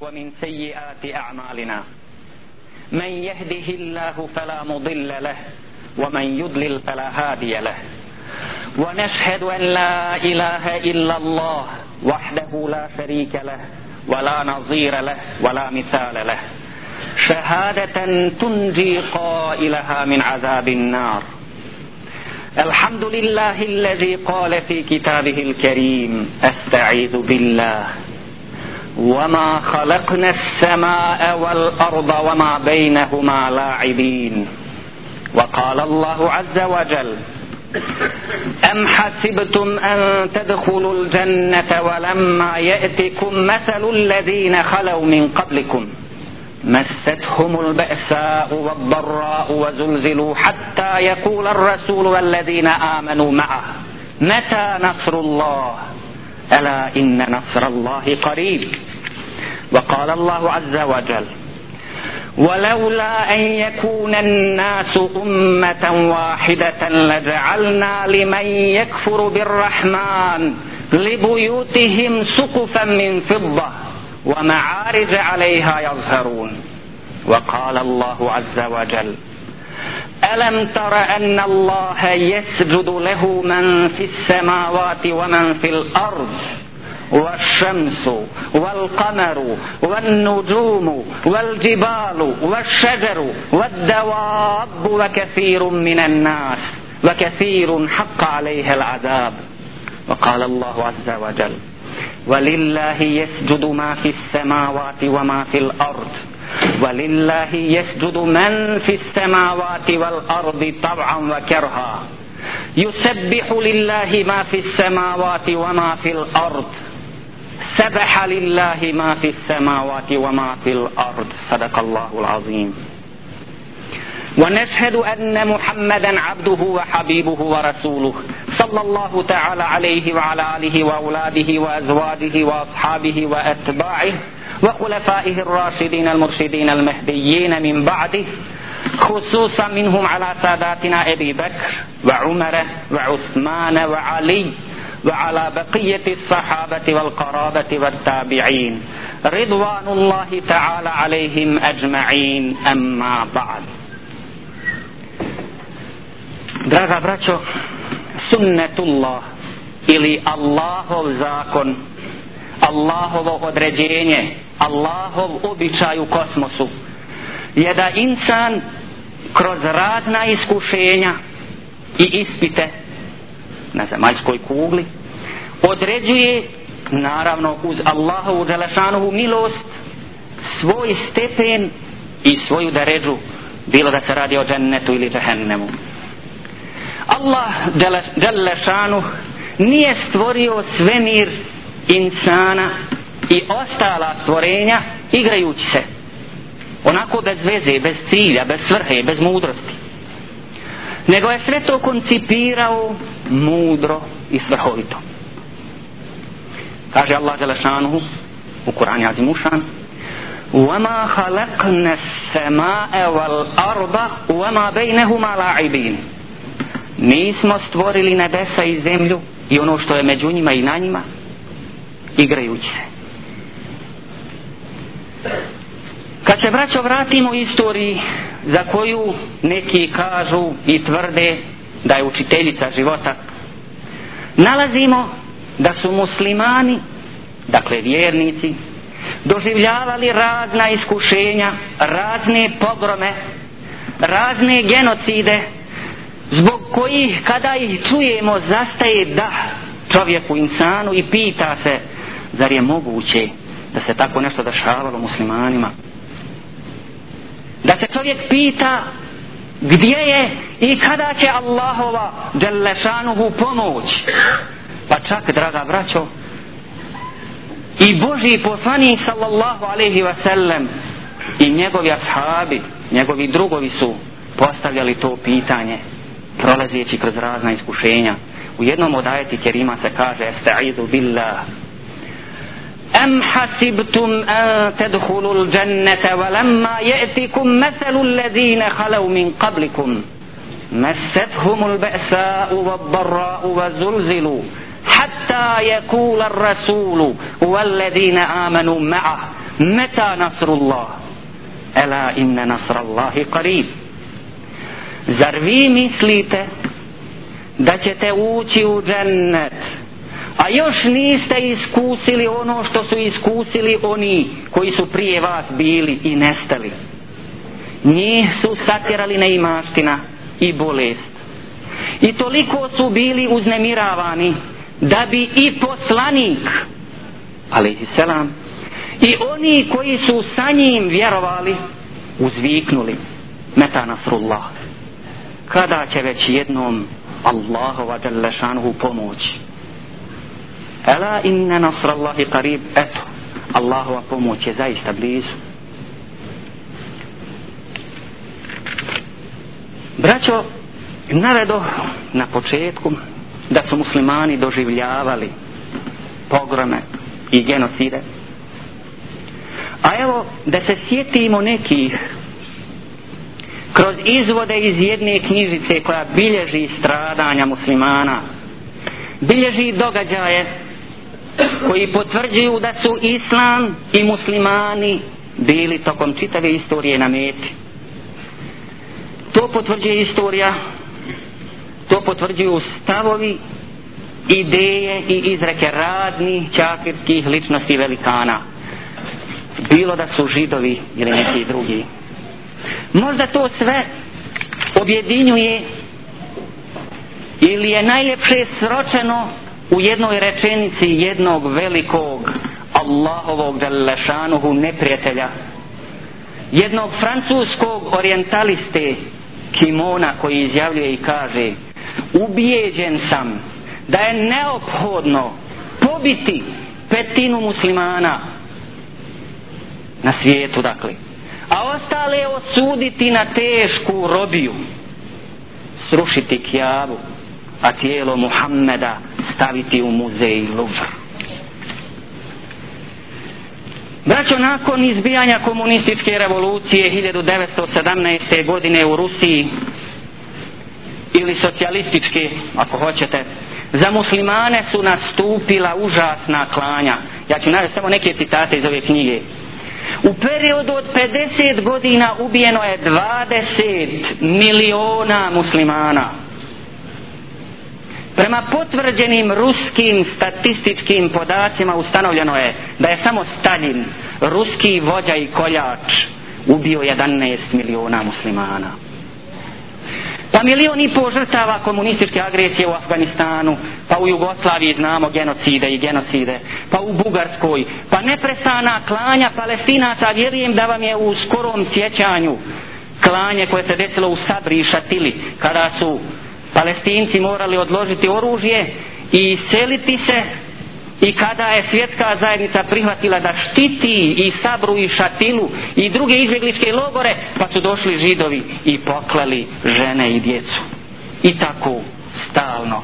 ومن سيئات أعمالنا من يهده الله فلا مضل له ومن يضلل فلا هادي له ونشهد أن لا إله إلا الله وحده لا شريك له ولا نظير له ولا مثال له شهادة تنجي قائلها من عذاب النار الحمد لله الذي قال في كتابه الكريم أستعيذ بالله وما خلقنا السماء والارض وما بينهما لاعبين وقال الله عز وجل ام حسبتم ان تدخلوا الجنه ولما ياتكم مثل الذين خلوا من قبلكم مستهم الباساء والضراء وزلزلوا حتى يقول الرسول والذين امنوا معه متى نصر الله ألا إن نصر الله قريب وقال الله عز وجل ولولا أن يكون الناس أمة واحدة لجعلنا لمن يكفر بالرحمن لبيوتهم سقفا من فضة ومعارج عليها يظهرون وقال الله عز وجل ألم تر أن الله يسجد له من في السماوات ومن في الأرض والشمس والقمر والنجوم والجبال والشجر والدواب وكثير من الناس وكثير حق عليه العذاب وقال الله عز وجل ولله يسجد ما في السماوات وما في الأرض ولله يسجد من في السماوات والأرض طبعا وكرها يسبح لله ما في السماوات وما في الأرض سبح لله ما في السماوات وما في الأرض صدق الله العظيم ونشهد أن محمدا عبده وحبيبه ورسوله صلى الله تعالى عليه وعلى آله وأولاده وأزواجه وأصحابه وأتباعه وخلفائه الراشدين المرشدين المهديين من بعده خصوصا منهم على ساداتنا أبي بكر وعمر وعثمان وعلي وعلى بقية الصحابة والقرابة والتابعين رضوان الله تعالى عليهم أجمعين أما بعد Draga braćo, sunnetullah ili Allahov zakon, Allahovo određenje, Allahov običaj u kosmosu je da insan kroz razna iskušenja i ispite na zemaljskoj kugli određuje naravno uz Allahovu Đelešanovu milost svoj stepen i svoju deređu bilo da se radi o džennetu ili džehennemu Allah Đelešanu nije stvorio svemir insana i ostala stvorenja igrajući se onako bez veze, bez cilja, bez svrhe, bez mudrosti nego je sve to koncipirao mudro i svrhovito kaže Allah Želešanuhu u Kurani Azimušan وَمَا خَلَقْنَ السَّمَاءَ وَالْأَرْضَ وَمَا بَيْنَهُمَا لَعِبِينَ Mi smo stvorili nebesa i zemlju i ono što je među njima i na njima igrajući se. Kad se braćo vratimo istoriji za koju neki kažu i tvrde da je učiteljica života, nalazimo da su muslimani, dakle vjernici, doživljavali razna iskušenja, razne pogrome, razne genocide, zbog kojih kada ih čujemo zastaje da čovjeku insanu i pita se zar je moguće da se tako nešto dešavalo muslimanima. Da se čovjek pita gdje je i kada će Allahova Đelešanuhu pomoć. Pa čak, draga braćo, i Boži poslanik sallallahu alaihi wa sellem i njegovi ashabi, njegovi drugovi su postavljali to pitanje prolazeći kroz razna iskušenja. U jednom od ajeti kerima se kaže Esta'idu billah أم حسبتم أن تدخلوا الجنة ولما يأتكم مثل الذين خلوا من قبلكم مستهم البأساء والضراء وزلزلوا حتى يقول الرسول والذين آمنوا معه متى نصر الله ألا إن نصر الله قريب Zar vi mislite da ćete a još niste iskusili ono što su iskusili oni koji su prije vas bili i nestali. Njih su satjerali neimaština i bolest. I toliko su bili uznemiravani da bi i poslanik, ali i selam, i oni koji su sa njim vjerovali, uzviknuli. Meta nasrullah. Kada će već jednom Allahova delešanu pomoći? Ela inna nasrallahi qarib. Eto, Allahova pomoć je zaista blizu. Braćo, naredo na početku da su muslimani doživljavali pogrome i genocide. A evo da se sjetimo nekih kroz izvode iz jedne knjižice koja bilježi stradanja muslimana, bilježi događaje koji potvrđuju da su islam i muslimani bili tokom čitave istorije na meti. To potvrđuje istorija, to potvrđuju stavovi, ideje i izreke raznih čakirskih ličnosti velikana. Bilo da su židovi ili neki drugi. Možda to sve objedinjuje ili je najljepše sročeno u jednoj rečenici jednog velikog Allahovog dalešanuhu neprijatelja jednog francuskog orientaliste Kimona koji izjavljuje i kaže ubijeđen sam da je neophodno pobiti petinu muslimana na svijetu dakle a ostale osuditi na tešku robiju srušiti kjavu a tijelo Muhammeda staviti u muzej Louvre. Braćo, nakon izbijanja komunističke revolucije 1917. godine u Rusiji ili socijalističke, ako hoćete, za muslimane su nastupila užasna klanja. Ja ću navesti samo neke citate iz ove knjige. U periodu od 50 godina ubijeno je 20 miliona muslimana. Prema potvrđenim ruskim statističkim podacima ustanovljeno je da je samo Stalin, ruski vođa i koljač, ubio 11 miliona muslimana. Pa milion i po žrtava komunističke agresije u Afganistanu, pa u Jugoslaviji znamo genocide i genocide, pa u Bugarskoj, pa neprestana klanja palestinaca, vjerujem da vam je u skorom sjećanju klanje koje se desilo u Sabri i Šatili, kada su palestinci morali odložiti oružje i seliti se i kada je svjetska zajednica prihvatila da štiti i sabru i šatilu i druge izbjegličke logore pa su došli židovi i poklali žene i djecu i tako stalno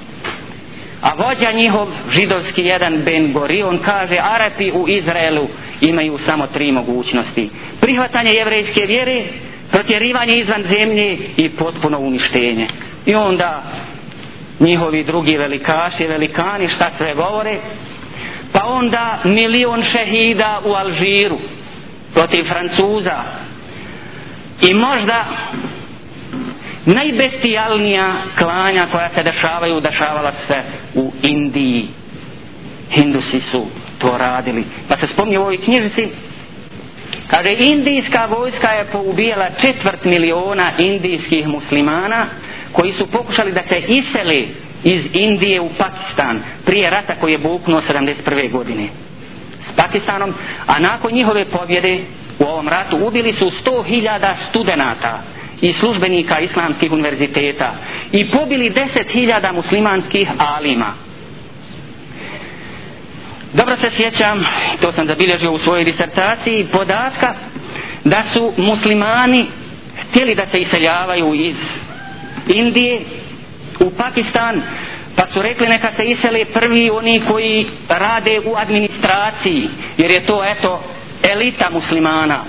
a vođa njihov židovski jedan Ben Gorion kaže Arapi u Izraelu imaju samo tri mogućnosti prihvatanje jevrejske vjere protjerivanje izvan zemlje i potpuno uništenje I onda njihovi drugi velikaši, velikani, šta sve govore. Pa onda milion šehida u Alžiru protiv Francuza. I možda najbestijalnija klanja koja se dešavaju, dešavala se u Indiji. Hindusi su to radili. Pa se spomnio u ovoj knjižici, kaže, indijska vojska je poubijala četvrt miliona indijskih muslimana, koji su pokušali da se isele iz Indije u Pakistan prije rata koji je buknuo 71. godine s Pakistanom a nakon njihove pobjede u ovom ratu ubili su 100.000 studenata i službenika islamskih univerziteta i pobili 10.000 muslimanskih alima dobro se sjećam to sam zabilježio u svojoj disertaciji podatka da su muslimani htjeli da se iseljavaju iz Indije u Pakistan pa su rekli neka se isele prvi oni koji rade u administraciji jer je to eto elita muslimana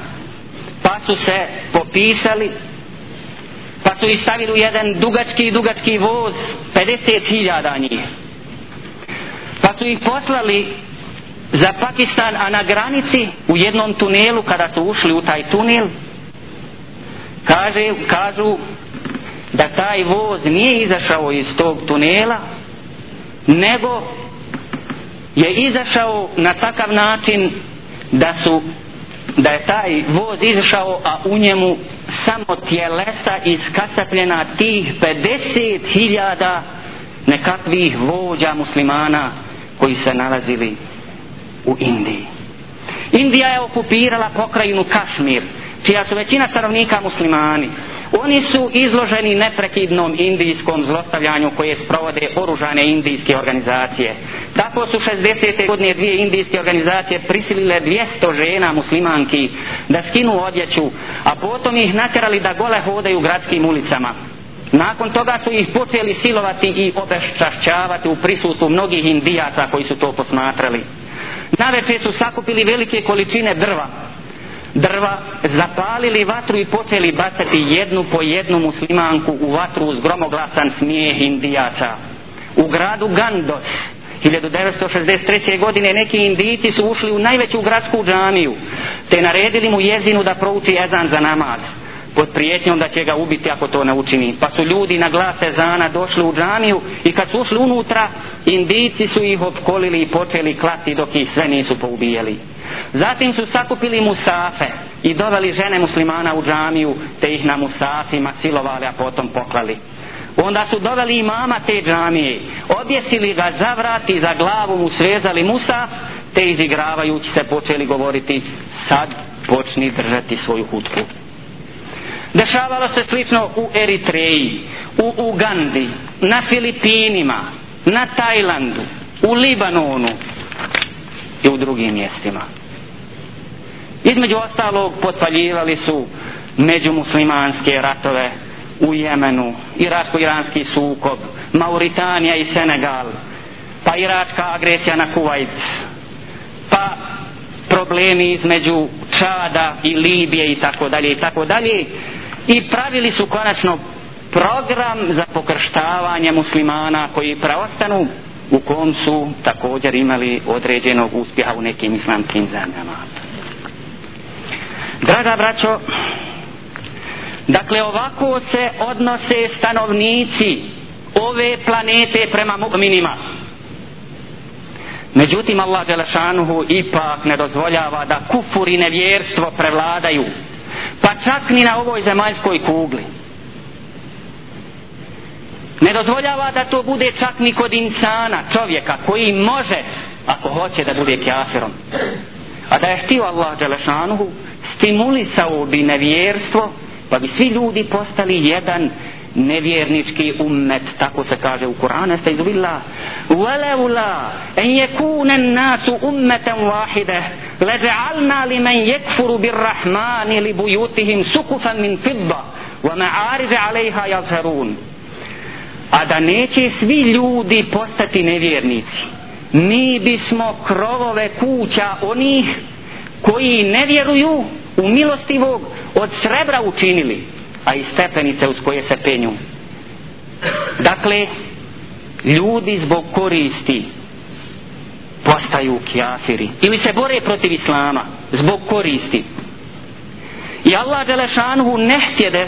pa su se popisali pa su ih stavili u jedan dugački i dugački voz 50.000 njih pa su ih poslali za Pakistan a na granici u jednom tunelu kada su ušli u taj tunel kaže, kažu da taj voz nije izašao iz tog tunela nego je izašao na takav način da su da je taj voz izašao a u njemu samo tjelesa iskasapljena tih 50.000 nekakvih vođa muslimana koji se nalazili u Indiji Indija je okupirala pokrajinu Kašmir čija su većina stanovnika muslimani Oni su izloženi neprekidnom indijskom zlostavljanju koje sprovode oružane indijske organizacije. Tako su 60. godine dvije indijske organizacije prisilile 200 žena muslimanki da skinu odjeću, a potom ih natjerali da gole hodaju gradskim ulicama. Nakon toga su ih počeli silovati i obeščašćavati u prisutu mnogih indijaca koji su to posmatrali. Naveče su sakupili velike količine drva, drva, zapalili vatru i počeli bacati jednu po jednu muslimanku u vatru uz gromoglasan smijeh indijaca. U gradu Gandos, 1963. godine, neki indijici su ušli u najveću gradsku džamiju, te naredili mu jezinu da prouči ezan za namaz pod prijetnjom da će ga ubiti ako to ne učini. Pa su ljudi na glase zana došli u džaniju i kad su ušli unutra, indijici su ih opkolili i počeli klati dok ih sve nisu poubijeli. Zatim su sakupili musafe i doveli žene muslimana u džamiju te ih na musafima silovali a potom poklali. Onda su doveli imama te džamije, objesili ga za vrat i za glavu mu svezali musaf te izigravajući se počeli govoriti sad počni držati svoju hutku. Dešavalo se slično u Eritreji, u Ugandi, na Filipinima, na Tajlandu, u Libanonu i u drugim mjestima. Između ostalog potpaljivali su međumuslimanske ratove u Jemenu, iračko-iranski sukob, Mauritanija i Senegal, pa iračka agresija na Kuwait, pa problemi između Čada i Libije i tako dalje i tako dalje i pravili su konačno program za pokrštavanje muslimana koji preostanu u kom su također imali određenog uspjeha u nekim islamskim zemljama. Draga braćo, dakle ovako se odnose stanovnici ove planete prema mu'minima. Međutim, Allah Đelešanuhu ipak ne dozvoljava da kufur i nevjerstvo prevladaju, pa čak ni na ovoj zemaljskoj kugli. Ne dozvoljava da to bude čak ni kod insana, čovjeka, koji može, ako hoće, da bude kjafirom. A da je htio Allah Đelešanuhu, stimulisao bi nevjerstvo pa bi svi ljudi postali jedan nevjernički ummet tako se kaže u Kur'anu sta izubila walaula en yakuna an-nas ummatan wahida laj'alna liman yakfuru birrahmani li buyutihim sukufan min fidda wa ma'arij 'alayha yazharun a da neće svi ljudi postati nevjernici mi bismo krovove kuća onih koji ne vjeruju u milostivog od srebra učinili a i stepenice uz koje se penju dakle ljudi zbog koristi postaju kjafiri ili se bore protiv islama zbog koristi i Allah Đelešanhu ne htjede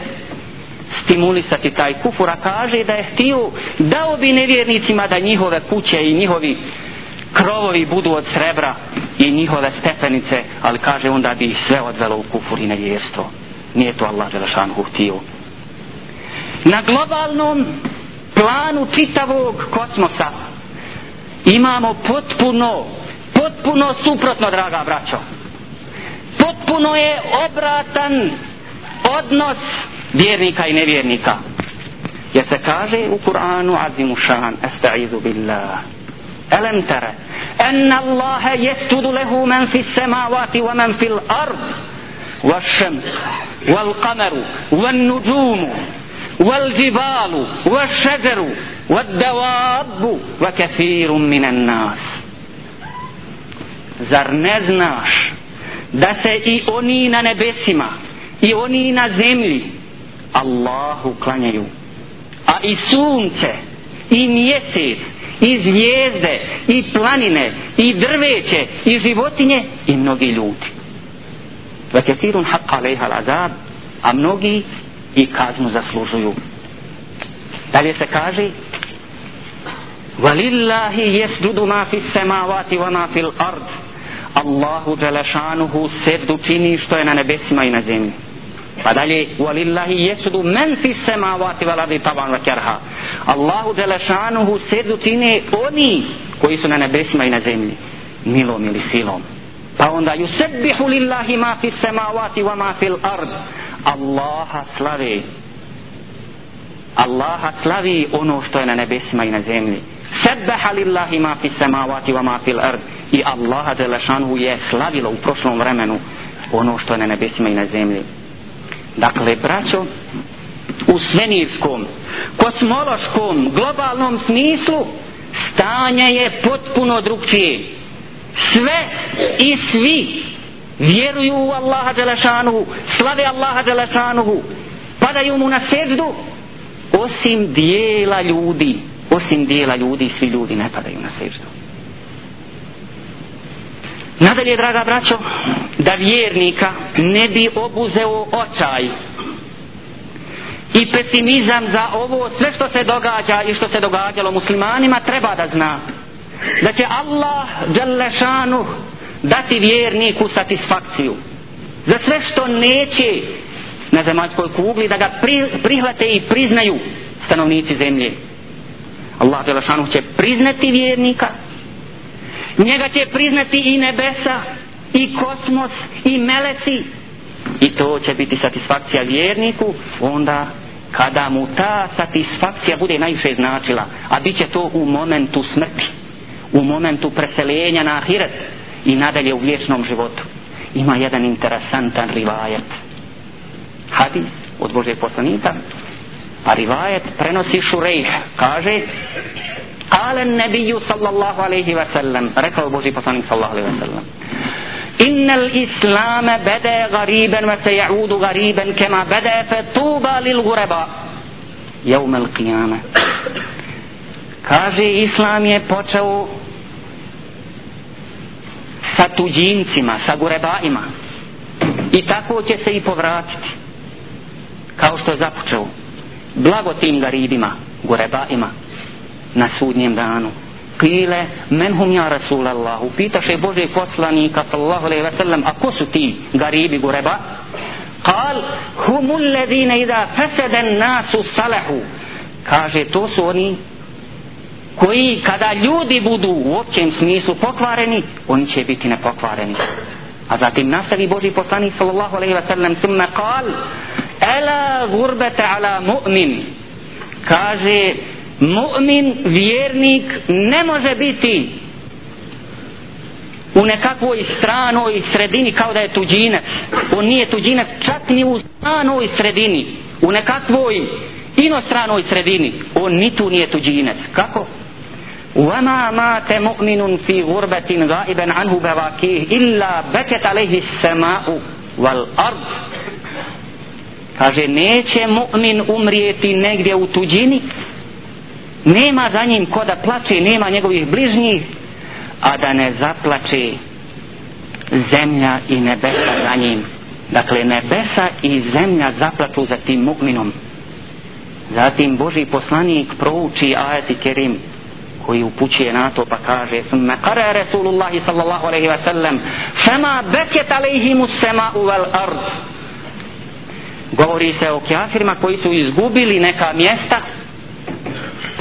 stimulisati taj kufura kaže da je htio dao bi nevjernicima da njihove kuće i njihovi krovovi budu od srebra i njihove stepenice, ali kaže onda bi ih sve odvelo u kufur i nevjerstvo. Nije to Allah Želešanu htio. Na globalnom planu čitavog kosmosa imamo potpuno, potpuno suprotno, draga braćo. Potpuno je obratan odnos vjernika i nevjernika. Jer se kaže u Kur'anu azimu šan, esta'idu billah. ألم ترى أن الله يسجد له من في السماوات ومن في الأرض والشمس والقمر والنجوم والجبال والشجر والدواب وكثير من الناس زر نزناش znaš da se i oni na nebesima i oni na zemlji Allahu klanjaju a i sunce i mjesec i zvijezde, i planine, i drveće, i životinje, i mnogi ljudi. Vakatirun haqqa leha l'azab, a mnogi i kaznu zaslužuju. Dalje se kaže, Valillahi jesdudu ma fi semavati wa ma fil ard, Allahu dželešanuhu sedu čini što je na nebesima i na zemlji. Pa dalje, walillahi jesudu men fi semavati valadi tavan wa kerha. Allahu Đelešanuhu sedu čine oni koji su na nebesima i na zemlji. Milom ili silom. Pa onda, yusebihu lillahi ma fi semavati wa ma fi l'ard. Allaha slavi. Allaha slavi ono što je na nebesima i na zemlji. Sebeha lillahi ma fi semavati wa ma fi l'ard. I Allaha Đelešanuhu je slavilo u prošlom vremenu ono što je na nebesima i na zemlji dakle braćo u svenirskom kosmološkom globalnom smislu stanje je potpuno drugčije sve i svi vjeruju u Allaha Đelešanuhu slave Allaha Đelešanuhu padaju mu na sezdu osim dijela ljudi osim dijela ljudi svi ljudi ne padaju na sezdu Nadalje, draga braćo, da vjernika ne bi obuzeo očaj i pesimizam za ovo sve što se događa i što se događalo muslimanima treba da zna da će Allah Đalešanu dati vjerniku satisfakciju za sve što neće na zemaljskoj kugli da ga pri, prihvate i priznaju stanovnici zemlje Allah Đalešanu će priznati vjernika njega će priznati i nebesa i kosmos i meleci i to će biti satisfakcija vjerniku onda kada mu ta satisfakcija bude najviše značila a bit će to u momentu smrti u momentu preselenja na ahiret i nadalje u vječnom životu ima jedan interesantan rivajet hadis od Božeg poslanika a rivajet prenosi šurejh kaže قال النبي صلى الله عليه وسلم ركوا بوزي فصانيك صلى الله عليه وسلم إن الإسلام بدى غريبا وسيعود غريبا كما بدى فطوبى للغرباء يوم القيامة كاجي إسلام يبوچو sa tuđincima, sa gurebaima. I tako će se i povratiti. Kao što je započeo. Blago tim garibima, gurebaima na sudnjem danu kile men hum ja rasul Allahu pitaše Bože poslanika sallahu alaihi wasallam a ko su ti garibi gureba kal humul ledine ida feseden nasu salahu kaže to su oni koji kada ljudi budu u općem smislu pokvareni oni će biti nepokvareni a zatim nastavi Boži poslani sallallahu alaihi wa sallam summe kal ela gurbete ala mu'min kaže mu'min, vjernik ne može biti u nekakvoj stranoj sredini kao da je tuđinec. On nije tuđinec čak ni u stranoj sredini. U nekakvoj inostranoj sredini. On ni tu nije tuđinec. Kako? وَمَا مَاتَ مُؤْمِنٌ فِي غُرْبَةٍ غَائِبًا عَنْهُ بَوَاكِهِ إِلَّا بَكَتْ عَلَيْهِ السَّمَاءُ وَالْأَرْضِ Kaže, neće mu'min umrijeti negdje u tuđini, nema za njim ko da plače, nema njegovih bližnjih, a da ne zaplače zemlja i nebesa za njim. Dakle, nebesa i zemlja zaplaču za tim mukminom. Zatim Boži poslanik prouči ajati kerim koji upućuje na to pa kaže Sme kare Resulullahi sallallahu aleyhi ve sellem Fema beket aleyhimu sema uvel ard Govori se o kjafirima koji su izgubili neka mjesta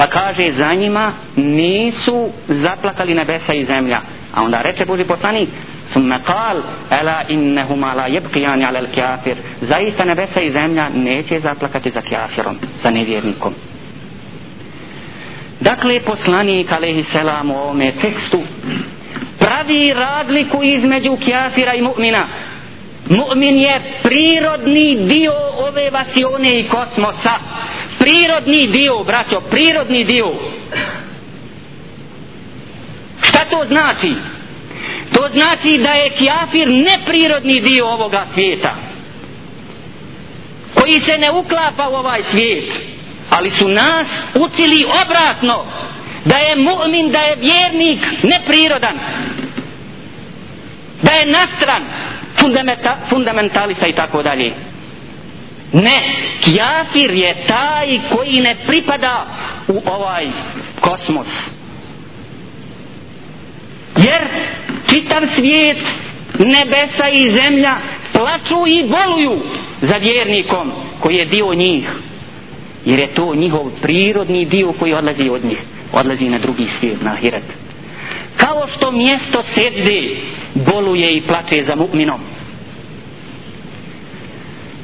pa kaže za njima nisu zaplakali nebesa i zemlja a onda reče Boži poslanik ثم قال الا انهما لا يبقيان على الكافر زيست نبسا زمنا نيتي زاطلقتي ذا كافر سنيرنكم dakle poslanik alejhi selam u ovom tekstu pravi razliku između kafira i mu'mina mu'min je prirodni dio ove vasione i kosmosa prirodni dio, braćo, prirodni dio. Šta to znači? To znači da je kjafir neprirodni dio ovoga svijeta. Koji se ne uklapa u ovaj svijet. Ali su nas ucili obratno. Da je mu'min, da je vjernik neprirodan. Da je nastran fundamentalista i tako dalje. Ne, kjafir je taj koji ne pripada u ovaj kosmos. Jer čitav svijet, nebesa i zemlja plaću i boluju za vjernikom koji je dio njih. Jer je to njihov prirodni dio koji odlazi od njih, odlazi na drugi svijet, na hirat. Kao što mjesto sedze boluje i plače za mu'minom,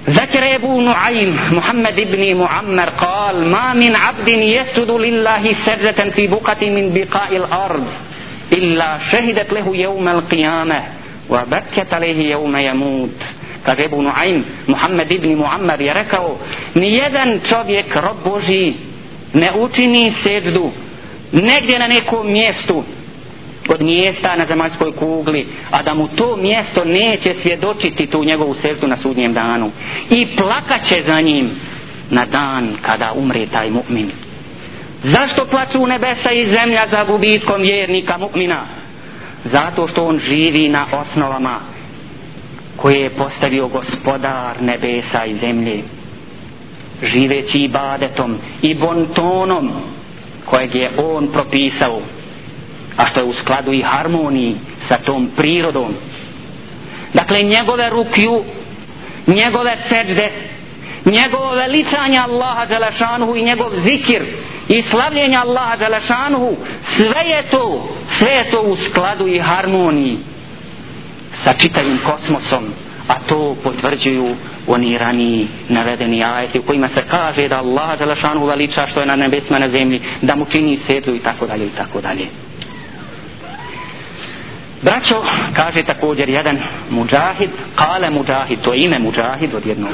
ذكر أبو نعيم محمد بن معمر قال ما من عبد يسجد لله سجدة في بقعة من بقاع الأرض إلا شهدت له يوم القيامة وبكت عليه يوم يموت Kaže Ebu Nuaym, Muhammed ibn Muammar je rekao, nijedan čovjek, rob Boži, ne učini seđdu negdje na nekom mjestu, od mjesta na zemaljskoj kugli, a da mu to mjesto neće svjedočiti tu njegovu srtu na sudnjem danu. I plakaće za njim na dan kada umre taj mu'min. Zašto plaću nebesa i zemlja za gubitkom vjernika mu'mina? Zato što on živi na osnovama koje je postavio gospodar nebesa i zemlje. Živeći i badetom i bontonom kojeg je on propisao a što je u skladu i harmoniji sa tom prirodom. Dakle, njegove rukju, njegove seđde, njegove veličanje Allaha Đelešanuhu i njegov zikir i slavljenje Allaha Đelešanuhu, sve je to, sve je to u skladu i harmoniji sa čitavim kosmosom, a to potvrđuju oni raniji navedeni ajeti u kojima se kaže da Allah Đelešanuhu veliča što je na nebesima na zemlji, da mu čini sedlu i tako dalje i tako dalje. Braćo, kaže također jedan muđahid, kale muđahid, to je ime muđahid od jednog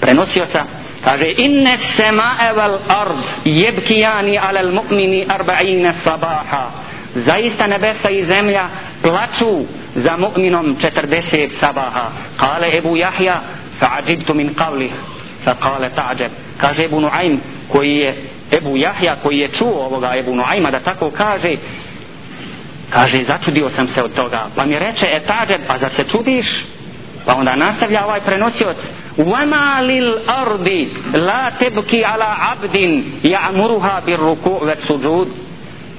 prenosioca, kaže inne sema'e vel ard jebkijani alel mu'mini arba'ine sabaha zaista nebesa i zemlja plaću za mu'minom 40 sabaha kale Ebu Jahja fa'ađibtu min qavlih fa kale ta'ađeb kaže Ebu Nuaym koji je Ebu Jahja koji je čuo ovoga Ebu Nuayma da tako kaže Kaže, začudio sam se od toga. Pa mi reče, etađer, pa zar se čudiš? Pa onda nastavlja ovaj prenosioc. Vama lil ardi la tebki ala abdin ja'muruha bir ruku ve suđud.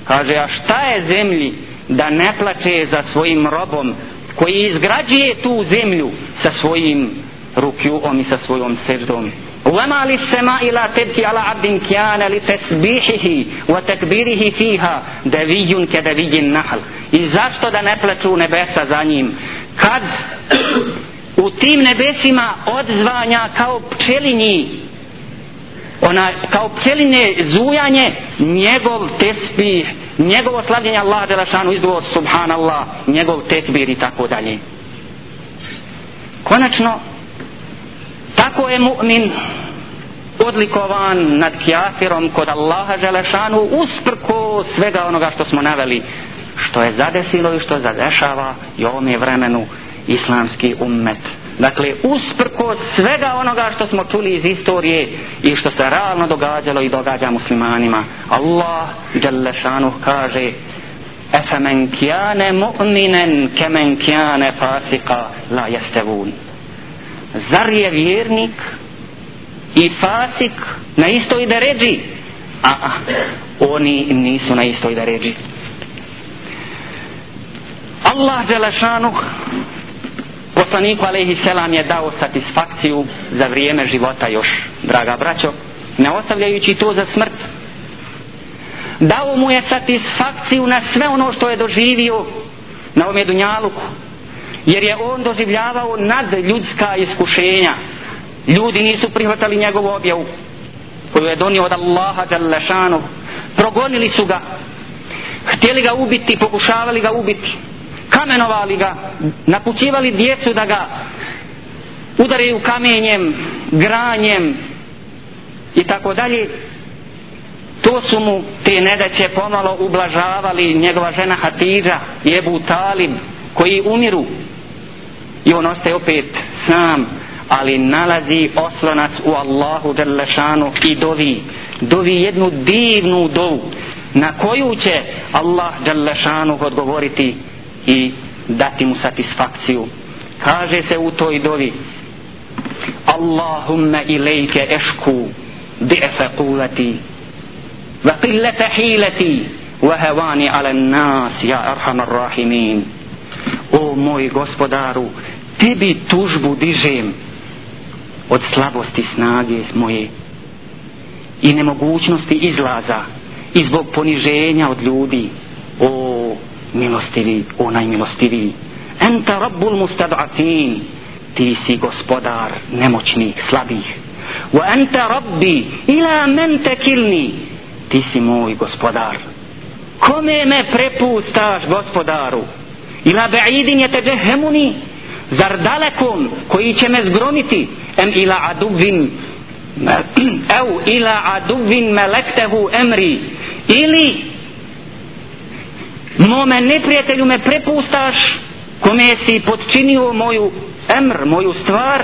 Kaže, a šta je zemlji da ne plače za svojim robom koji izgrađuje tu zemlju sa svojim rukjuom i sa svojom seždom? وما للسماء لا تبكي على عبد كيان لتسبيحه وتكبيره فيها دبي كدبي النحل إزاستو دا نبلتو نبسا زانيم كد u tim nebesima odzvanja kao pčelinji ona kao pčelinje zujanje njegov tesbih njegovo slavljenje Allah delašanu izgovo subhanallah njegov tekbir i tako dalje konačno Tako je mu'min odlikovan nad kjafirom kod Allaha Želešanu usprko svega onoga što smo naveli što je zadesilo i što zadešava i ovom je vremenu islamski ummet. Dakle, usprko svega onoga što smo čuli iz istorije i što se realno događalo i događa muslimanima, Allah Đalešanu kaže Efe men kjane mu'minen ke men kjane fasika la jeste vun zar je vjernik i fasik na istoj da ređi a, a oni nisu na istoj da ređi Allah Đelešanu poslaniku alaihi selam je dao satisfakciju za vrijeme života još draga braćo ne ostavljajući to za smrt dao mu je satisfakciju na sve ono što je doživio na ovom je dunjaluku jer je on doživljavao nad ljudska iskušenja ljudi nisu prihvatali njegovu objavu koju je donio od Allaha Đalešanu progonili su ga htjeli ga ubiti, pokušavali ga ubiti kamenovali ga napućivali djecu da ga udaraju kamenjem granjem i tako dalje to su mu te nedeće pomalo ublažavali njegova žena Hatidža i Ebu Talib koji umiru i on ostaje opet sam ali nalazi oslonac u Allahu Đelešanu i dovi dovi jednu divnu dovu na koju će Allah Đelešanu odgovoriti i dati mu satisfakciju kaže se u toj dovi Allahumme ilajke ešku di'fa kuvati wa qillata hilati wa hevani ala nas ja arhamar rahimin o moj gospodaru, tebi tužbu dižem od slabosti snage moje i nemogućnosti izlaza i zbog poniženja od ljudi, o milostivi, o najmilostivi. Enta rabbul mustad'afin, ti si gospodar nemoćnih, slabih. Wa enta rabbi ila men tekilni, ti si moj gospodar. Kome me prepustaš gospodaru? ila ba'idin yatajahhamuni zar dalekom koji će me zgromiti em ila aduvin au ila aduvin malaktahu amri ili mome neprijatelju me prepustaš kome si podčinio moju emr, moju stvar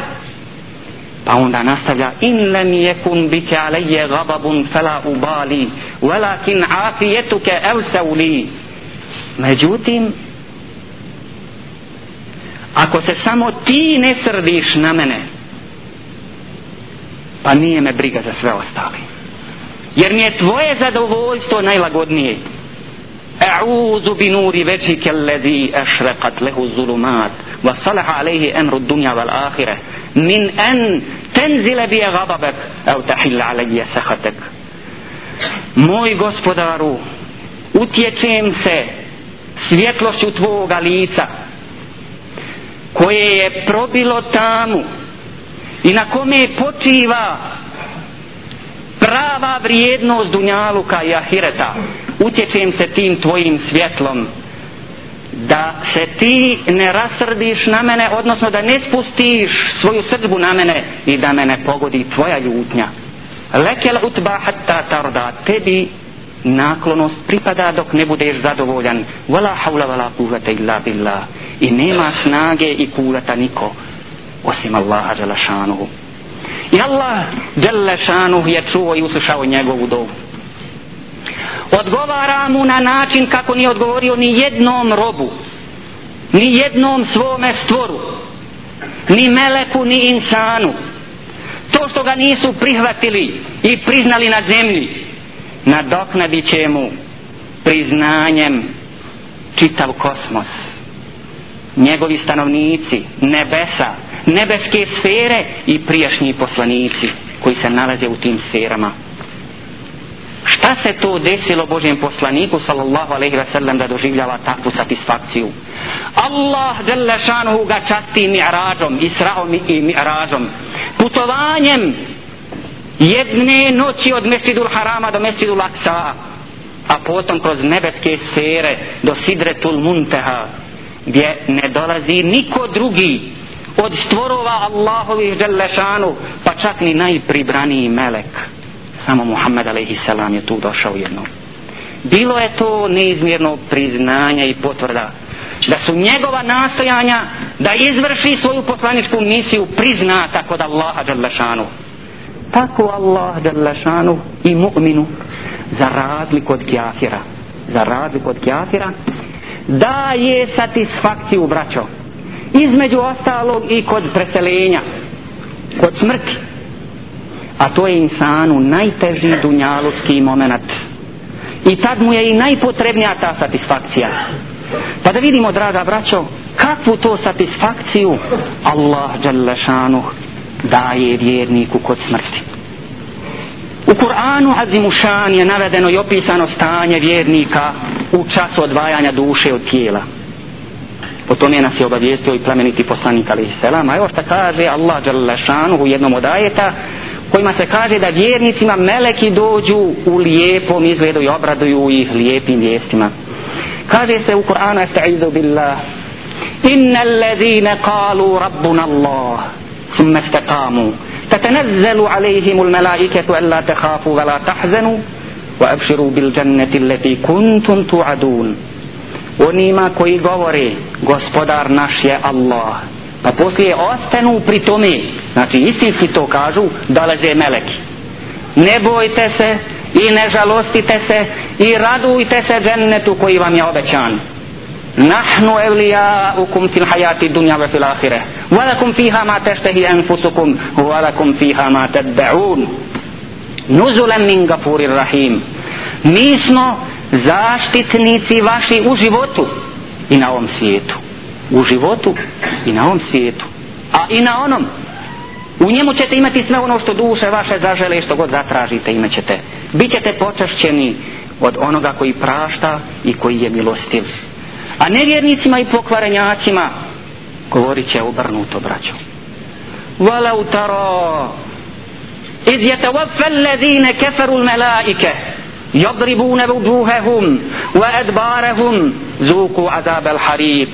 pa onda nastavlja in lam yakun bika alayya ghadabun fala ubali walakin afiyatuka awsa li međutim ako se samo ti ne srdiš na mene pa nije me briga za sve ostali jer mi je tvoje zadovoljstvo najlagodnije a'udhu bi nuri vejhike allazi ashraqat lahu zulumat wa salaha alayhi amru ad-dunya wal akhirah min an tanzila bi ghadabak aw tahilla alayya sakhatak moj gospodaru utječem se svjetlošću tvoga lica koje je probilo tamu i na kome počiva prava vrijednost Dunjaluka i Ahireta. Utječem se tim tvojim svjetlom da se ti ne rasrdiš na mene, odnosno da ne spustiš svoju srdbu na mene i da mene pogodi tvoja ljutnja. Lekel utba hatta tarda, tebi naklonost pripada dok ne budeš zadovoljan. Vala hawla vala kuvvete illa billah i nema snage i kurata niko osim Allaha Đelešanuhu i Allah Đelešanuhu je čuo i uslušao njegovu dovu odgovara mu na način kako nije odgovorio ni jednom robu ni jednom svome stvoru ni meleku ni insanu to što ga nisu prihvatili i priznali na zemlji nadoknadit će mu priznanjem čitav kosmos njegovi stanovnici, nebesa, nebeske sfere i prijašnji poslanici koji se nalaze u tim sferama. Šta se to desilo Božijem poslaniku sallallahu alejhi ve sellem da doživljava takvu satisfakciju? Allah dželle šanuhu ga časti mi'rađom, Isra'om i mi'rađom, putovanjem jedne noći od Mesidul Harama do Mesidul Aksa, a potom kroz nebeske sfere do Sidretul Munteha, gdje ne dolazi niko drugi od stvorova Allahovi Đelešanu, pa čak ni najpribraniji melek. Samo Muhammed a.s. je tu došao jedno. Bilo je to neizmjerno priznanje i potvrda da su njegova nastojanja da izvrši svoju poslaničku misiju priznata kod Allaha Đelešanu. Tako Allah Đelešanu i mu'minu za razliku od kjafira. Za razliku od kjafira daje satisfakciju braćo između ostalog i kod preselenja kod smrti a to je insanu najteži dunjalučki moment i tad mu je i najpotrebnija ta satisfakcija pa da vidimo draga braćo kakvu to satisfakciju Allah Đalešanuh daje vjerniku kod smrti u Kur'anu Azimušan je navedeno i opisano stanje vjernika u času odvajanja duše od tijela. O tome nas je obavijestio i plemeniti poslanik alaihi selam. A evo što kaže Allah u jednom od ajeta kojima se kaže da vjernicima meleki dođu u lijepom izgledu i obraduju ih lijepim vjestima. Kaže se u Kur'anu Esta'idhu Billah Inna allazine kalu Rabbuna Allah Summa istakamu Tatanazzalu alaihimu l-melaiketu Alla tehafu vela tahzanu وأبشروا بالجنة التي كنتم تعدون onima koji govore gospodar naš je Allah pa poslije ostanu pri tome znači istinski to kažu dolaze meleki ne bojte se i ne žalostite se i radujte se džennetu koji vam je obećan nahnu evlija ukum fil hajati dunja ve fil ahire walakum fiha ma teštehi enfusukum walakum fiha ma tedbeun nuzulan min gafurir rahim mi smo zaštitnici vaši u životu i na ovom svijetu u životu i na ovom svijetu a i na onom u njemu ćete imati sve ono što duše vaše zažele što god zatražite imat ćete bit ćete počašćeni od onoga koji prašta i koji je milostiv a nevjernicima i pokvarenjacima govorit će obrnuto braćo Vala utaro iz jetavaffa allazine keferu melaike jadribune vudvuhehum wa edbarehum zuku azab al harik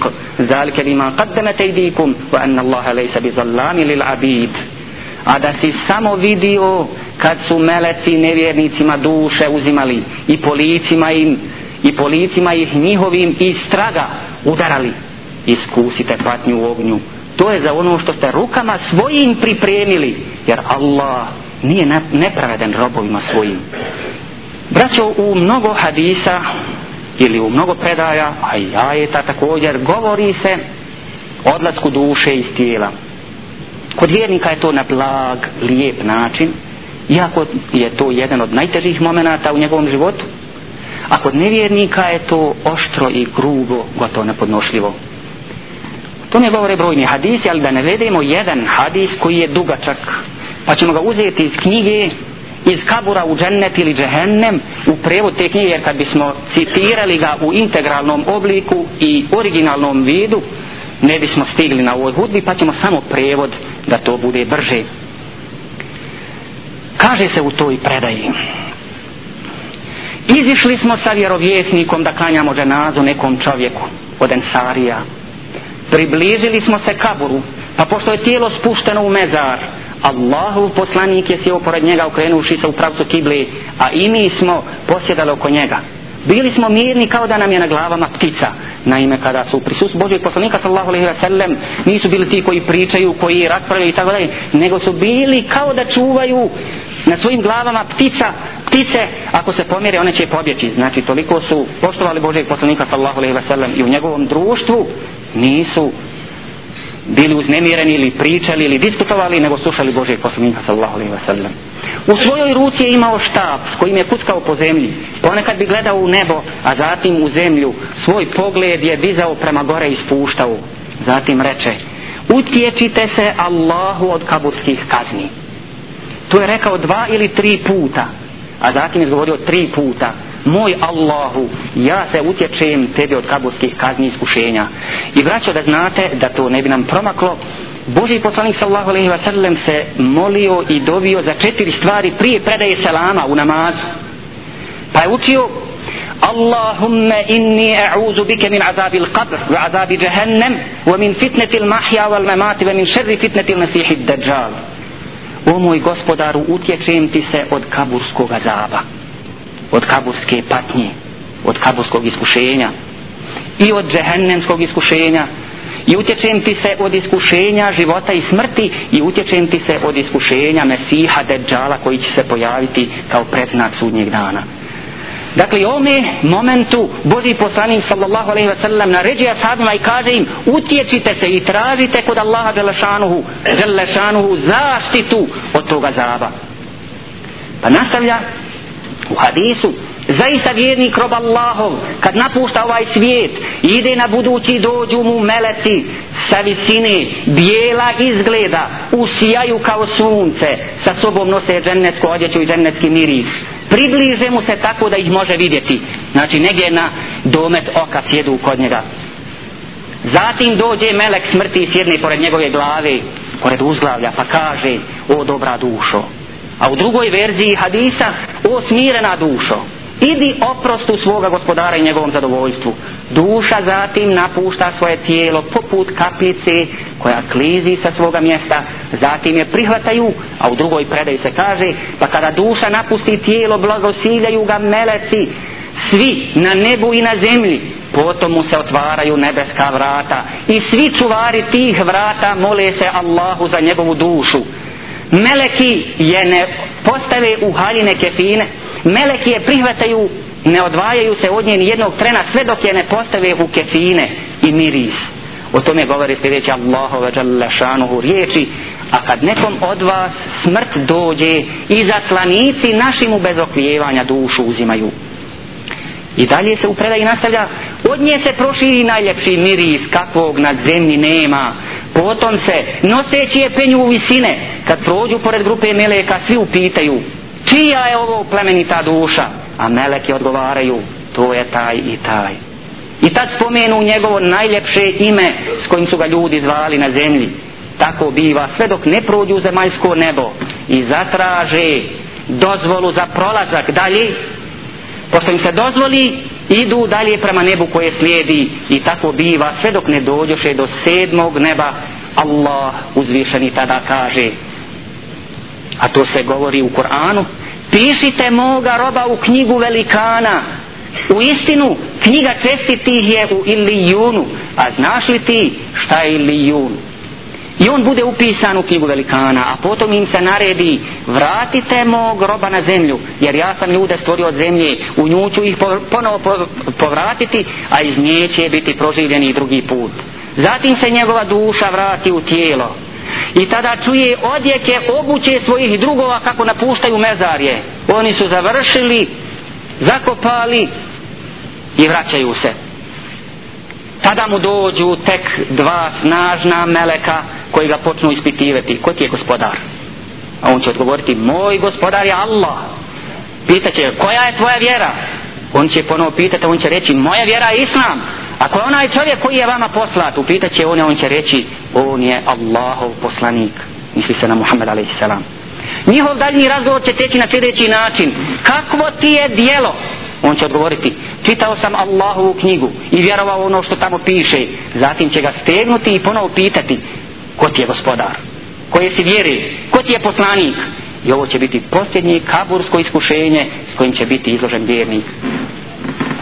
zalike liman qaddeme tejdikum wa anna allaha lejsa bi zallani lil abid a da si samo vidio kad su meleci nevjernicima duše uzimali i policima im i policima ih njihovim iz straga udarali iskusite patnju u ognju to je za ono što ste rukama svojim pripremili jer Allah nije nepravedan robovima svojim. Braćo, u mnogo hadisa ili u mnogo predaja, a i ajeta također, govori se odlasku duše iz tijela. Kod vjernika je to na blag, lijep način, iako je to jedan od najtežih momenata u njegovom životu, a kod nevjernika je to oštro i grubo, gotovo nepodnošljivo. To ne govore brojni hadisi, ali da ne vedemo jedan hadis koji je dugačak, pa ćemo ga uzeti iz knjige iz kabura u džennet ili džehennem u prevod te knjige jer kad bismo citirali ga u integralnom obliku i originalnom vidu ne bismo stigli na ovoj hudbi pa ćemo samo prevod da to bude brže kaže se u toj predaji izišli smo sa vjerovjesnikom da klanjamo dženazu nekom čovjeku od Ensarija približili smo se kaburu pa pošto je tijelo spušteno u mezar Allahov poslanik je sjeo pored njega okrenuši se u pravcu kibli, a i mi smo posjedali oko njega. Bili smo mirni kao da nam je na glavama ptica. Naime, kada su prisus Božeg poslanika sallahu alaihi wa sallam, nisu bili ti koji pričaju, koji raspravljaju i tako dalje, nego su bili kao da čuvaju na svojim glavama ptica, ptice, ako se pomjere, one će pobjeći. Znači, toliko su poštovali Božeg poslanika sallahu alaihi wa sallam i u njegovom društvu nisu bili uznemireni ili pričali ili diskutovali nego slušali Božijeg poslanika sallallahu alejhi ve sellem u svojoj ruci je imao štab s kojim je kuckao po zemlji ponekad bi gledao u nebo a zatim u zemlju svoj pogled je dizao prema gore i spuštao zatim reče utječite se Allahu od kaburskih kazni tu je rekao dva ili tri puta a zatim je govorio tri puta moj Allahu, ja se utječem tebi od kaburskih kazni iskušenja. I braćo da znate da to ne bi nam promaklo, Boži poslanik sallahu alaihi wa sallam se molio i dovio za četiri stvari prije predaje selama u namazu. Pa je učio Allahumme inni e'uzu bike min azabi l'qabr ve azabi jahennem ve min fitneti l'mahja wal mamati ve min šerri fitneti l'nasihi d'đal. O moj gospodaru, utječem ti se od kaburskog azaba od kaburske patnje, od kaburskog iskušenja i od džehennemskog iskušenja i utječem ti se od iskušenja života i smrti i utječem ti se od iskušenja Mesiha Deđala koji će se pojaviti kao predznak sudnjeg dana. Dakle, u ovome momentu Boži poslanik sallallahu alaihi wa sallam naređuje sadnama i kaže im utječite se i tražite kod Allaha Đelešanuhu, Đelešanuhu zaštitu od toga zaba. Pa nastavlja u hadisu zaista vjernik rob Allahov kad napušta ovaj svijet ide na budući dođu mu meleci sa visine bijela izgleda usijaju kao sunce sa sobom nose džennetsku odjeću i džennetski miris približe mu se tako da ih može vidjeti znači negdje na domet oka sjedu kod njega zatim dođe melek smrti i sjedne pored njegove glave pored uzglavlja pa kaže o dobra dušo A u drugoj verziji hadisa, o smirena dušo, idi oprostu svoga gospodara i njegovom zadovoljstvu. Duša zatim napušta svoje tijelo poput kapljice koja klizi sa svoga mjesta, zatim je prihvataju, a u drugoj predaj se kaže, pa kada duša napusti tijelo, blagosiljaju ga meleci, svi na nebu i na zemlji, potom mu se otvaraju nebeska vrata i svi čuvari tih vrata mole se Allahu za njegovu dušu. Meleki je ne postave u haljine kefine. Meleki je prihvataju, ne odvajaju se od njeni jednog trena sve dok je ne postave u kefine i miris. O tome govori sljedeći Allahova žalila šanuhu riječi. A kad nekom od vas smrt dođe i zaslanici našim u bez okljevanja dušu uzimaju. I dalje se u predaji nastavlja, od nje se proširi najljepši miris kakvog na zemlji nema. Potom se, noseći je penju u visine, kad prođu pored grupe Meleka, svi upitaju, čija je ovo plemenita duša? A Meleke odgovaraju, to je taj i taj. I tad spomenu njegovo najljepše ime s kojim su ga ljudi zvali na zemlji. Tako biva sve dok ne prođu zemaljsko nebo i zatraže dozvolu za prolazak dalje, pošto im se dozvoli, idu dalje prema nebu koje slijedi i tako biva sve dok ne dođoše do sedmog neba, Allah uzvišeni tada kaže. A to se govori u Koranu, pišite moga roba u knjigu velikana, u istinu knjiga čestitih je u Ilijunu, a znaš li ti šta je Ilijunu? I on bude upisan u knjigu velikana, a potom im se naredi, vratite mog groba na zemlju, jer ja sam ljude stvorio od zemlje, u nju ću ih ponovo povratiti, a iz nje će biti proživljeni drugi put. Zatim se njegova duša vrati u tijelo i tada čuje odjeke obuće svojih drugova kako napuštaju mezarje. Oni su završili, zakopali i vraćaju se. Tada mu dođu tek dva snažna meleka koji ga počnu ispitivati, ko ti je gospodar? A on će odgovoriti, moj gospodar je Allah. Pitaće, koja je tvoja vjera? On će ponovo pitati, on će reći, moja vjera je Islam. Ako je onaj čovjek koji je vama poslat, upitaće on, on će reći, on je Allahov poslanik. Misli se na Muhammed a.s. Njihov daljni razgovor će teći na sljedeći način. Kakvo ti je dijelo? On će odgovoriti, čitao sam Allahovu knjigu i vjerovao ono što tamo piše. Zatim će ga stegnuti i ponovo pitati, ko ti je gospodar koje si vjeri, ko ti je poslanik i ovo će biti posljednje kabursko iskušenje s kojim će biti izložen vjernik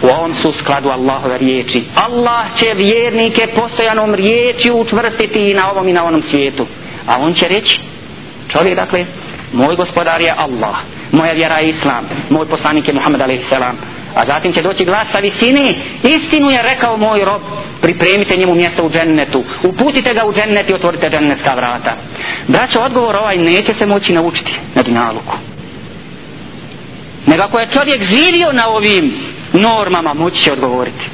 u ovom su skladu Allahove riječi Allah će vjernike postojanom riječi utvrstiti i na ovom i na onom svijetu a on će reći čovjek dakle, moj gospodar je Allah moja vjera je Islam moj poslanik je Muhammed a.s. a zatim će doći glas sa visine istinu je rekao moj rob pripremite njemu mjesto u džennetu, uputite ga u džennet i otvorite džennetska vrata. Braćo, odgovor ovaj neće se moći naučiti na dinaluku. Nego ako je čovjek živio na ovim normama, moći će odgovoriti.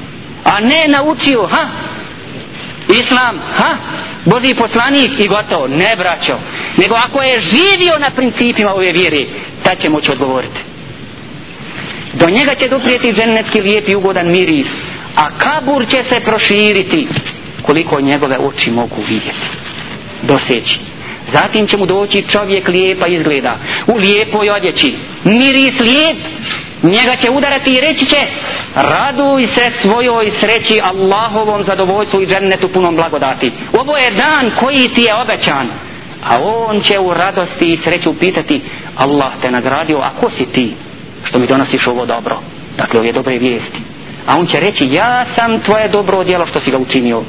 A ne naučio, ha, islam, ha, Boži poslanik i gotovo, ne braćo. Nego ako je živio na principima ove vjere, ta će moći odgovoriti. Do njega će doprijeti džennetski lijep i ugodan miris, a kabur će se proširiti koliko njegove oči mogu vidjeti doseći zatim će mu doći čovjek lijepa izgleda u lijepoj odjeći miris lijep njega će udarati i reći će raduj se svojoj sreći Allahovom zadovoljstvu i džennetu punom blagodati ovo je dan koji ti je obećan a on će u radosti i sreću pitati Allah te nagradio a ko si ti što mi donosiš ovo dobro dakle ove dobre vijesti a on će reći ja sam tvoje dobro djelo što si ga učinio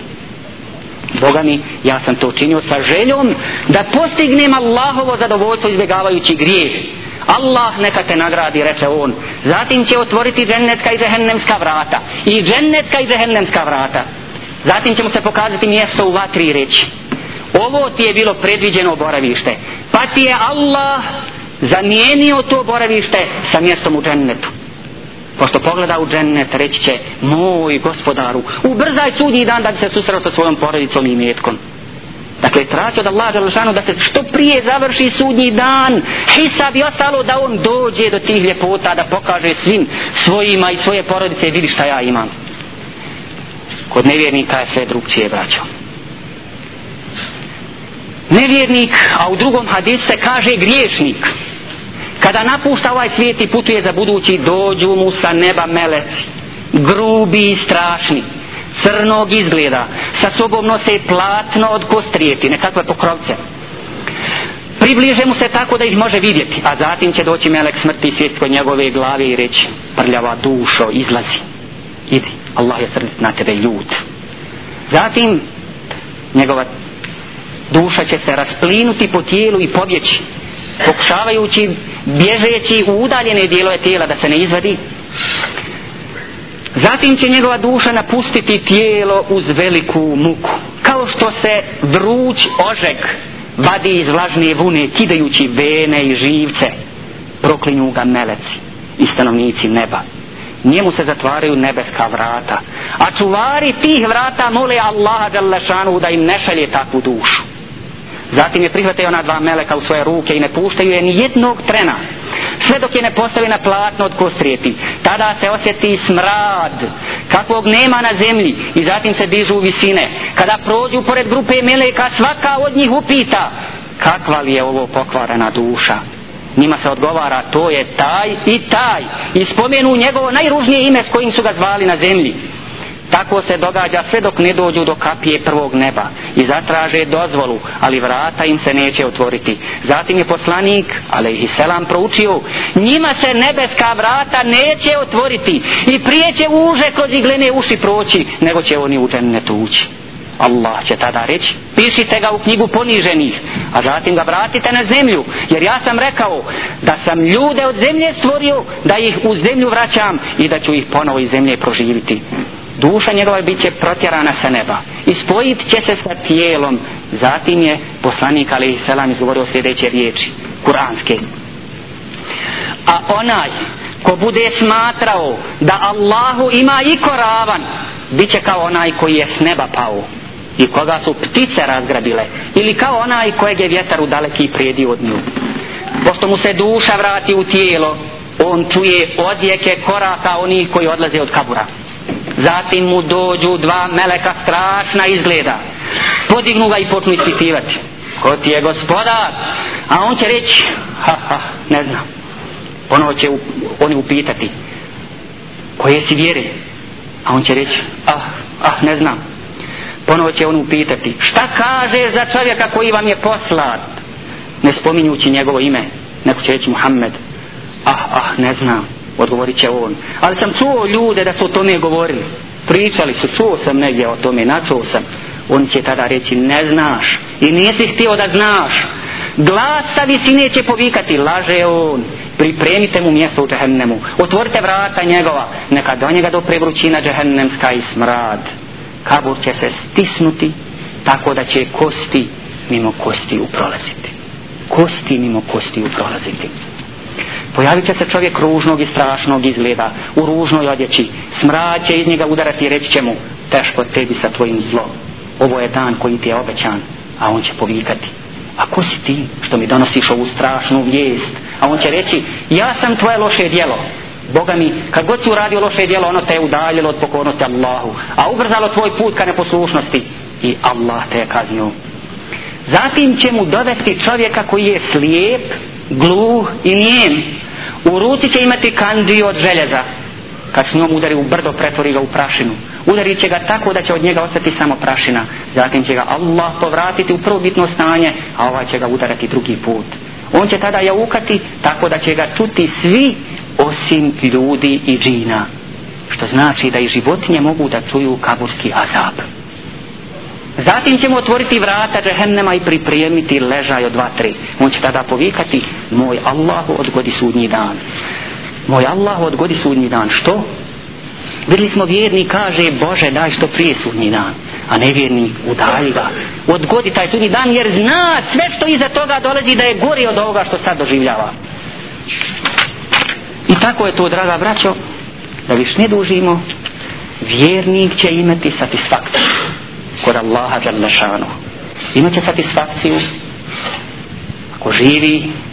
Boga mi ja sam to učinio sa željom da postignem Allahovo zadovoljstvo izbjegavajući grijeh Allah neka te nagradi, reče on. Zatim će otvoriti džennetska i džehennemska vrata. I džennetska i džehennemska vrata. Zatim će mu se pokazati mjesto u vatri i reći. Ovo ti je bilo predviđeno boravište. Pa ti je Allah zamijenio to boravište sa mjestom u džennetu pošto pogleda u džennet, reći će, moj gospodaru, ubrzaj sudi dan da bi se susreo sa svojom porodicom i metkom. Dakle, traći od Allah Đalšanu da se što prije završi sudnji dan, hisab i ostalo da on dođe do tih ljepota da pokaže svim svojima i svoje porodice i vidi šta ja imam. Kod nevjernika je sve drugčije braćo. Nevjernik, a u drugom hadise kaže griješnik. Griješnik. Kada napušta ovaj svijet i putuje za budući, dođu mu sa neba meleci. Grubi i strašni. Crnog izgleda. Sa sobom nose platno od kostrijeti, nekakve pokrovce. Približe mu se tako da ih može vidjeti, a zatim će doći melek smrti i svijest kod njegove glave i reći, prljava dušo, izlazi. Idi, Allah je srdit na tebe ljud. Zatim, njegova duša će se rasplinuti po tijelu i pobjeći pokušavajući, bježeći u udaljene dijelove tijela da se ne izvadi. Zatim će njegova duša napustiti tijelo uz veliku muku. Kao što se vruć ožeg vadi iz vlažne vune, kidajući vene i živce, proklinju ga meleci i stanovnici neba. Njemu se zatvaraju nebeska vrata, a čuvari tih vrata mole Allaha da im ne šalje takvu dušu. Zatim je prihvate ona dva meleka u svoje ruke i ne puštaju je ni jednog trena. Sve dok je ne postavi na platno od kostrijeti. Tada se osjeti smrad kakvog nema na zemlji i zatim se dižu u visine. Kada prođu pored grupe meleka svaka od njih upita kakva li je ovo pokvarana duša. Njima se odgovara to je taj i taj i spomenu njegovo najružnije ime s kojim su ga zvali na zemlji. Tako se događa sve dok ne dođu do kapije prvog neba i zatraže dozvolu, ali vrata im se neće otvoriti. Zatim je poslanik, ali i selam proučio, njima se nebeska vrata neće otvoriti i prije će uže kroz iglene uši proći, nego će oni u džennetu ući. Allah će tada reći, pišite ga u knjigu poniženih, a zatim ga vratite na zemlju, jer ja sam rekao da sam ljude od zemlje stvorio, da ih u zemlju vraćam i da ću ih ponovo iz zemlje proživiti duša njegova bit će protjerana sa neba i spojit će se sa tijelom zatim je poslanik ali selam izgovorio sljedeće riječi kuranske a onaj ko bude smatrao da Allahu ima i koravan bit će kao onaj koji je s neba pao i koga su ptice razgrabile ili kao onaj kojeg je vjetar u daleki prijedi od nju pošto mu se duša vrati u tijelo on čuje odjeke koraka onih koji odlaze od kabura Zatim mu dođu dva meleka strašna izgleda. Podignu ga i počnu ispitivati. Ko ti je gospodar? A on će reći, ha, ha, ne znam. Ponovo će oni upitati. Koje si vjere? A on će reći, ah, ah, ne znam. Ponovo će on upitati, šta kaže za čovjeka koji vam je poslat? Ne spominjući njegovo ime, neko će reći Muhammed. Ah, ah, ne znam odgovorit će on. Ali sam čuo ljude da su o tome govorili. Pričali su, čuo sam negdje o tome, načuo sam. On će tada reći, ne znaš i nisi htio da znaš. Glas sa visine će povikati, laže on. Pripremite mu mjesto u džehennemu. Otvorite vrata njegova, neka do njega dopre vrućina džehennemska i smrad. Kabur će se stisnuti tako da će kosti mimo kosti uprolaziti. Kosti mimo kosti uprolaziti pojavit će se čovjek ružnog i strašnog izgleda, u ružnoj odjeći, smrad će iz njega udarati i reći će mu, teško tebi sa tvojim zlom, ovo je dan koji ti je obećan, a on će povikati. A ko si ti što mi donosiš ovu strašnu vijest? A on će reći, ja sam tvoje loše dijelo. Boga mi, kad god si uradio loše dijelo, ono te je udaljilo od pokornosti Allahu, a ubrzalo tvoj put ka neposlušnosti. I Allah te je kaznio. Zatim će mu dovesti čovjeka koji je slijep, gluh i nijem. U ruci će imati kandiju od željeza. Kad s njom udari u brdo, pretvori ga u prašinu. Udari će ga tako da će od njega ostati samo prašina. Zatim će ga Allah povratiti u prvobitno stanje, a ovaj će ga udarati drugi put. On će tada jaukati tako da će ga čuti svi osim ljudi i džina. Što znači da i životinje mogu da čuju kaburski azab. Zatim ćemo otvoriti vrata džehennema i pripremiti ležaj od dva, tri. On će tada povikati, moj Allahu odgodi sudnji dan. Moj Allahu odgodi sudnji dan. Što? Vidli smo vjerni kaže, Bože daj što prije sudnji dan. A nevjerni udalji ga. Odgodi taj sudnji dan jer zna sve što iza toga dolazi da je gori od ovoga što sad doživljava. I tako je to, draga braćo, da viš ne dužimo, vjernik će imati satisfakciju kod Allaha Đalešanu. Imaće satisfakciju ako živi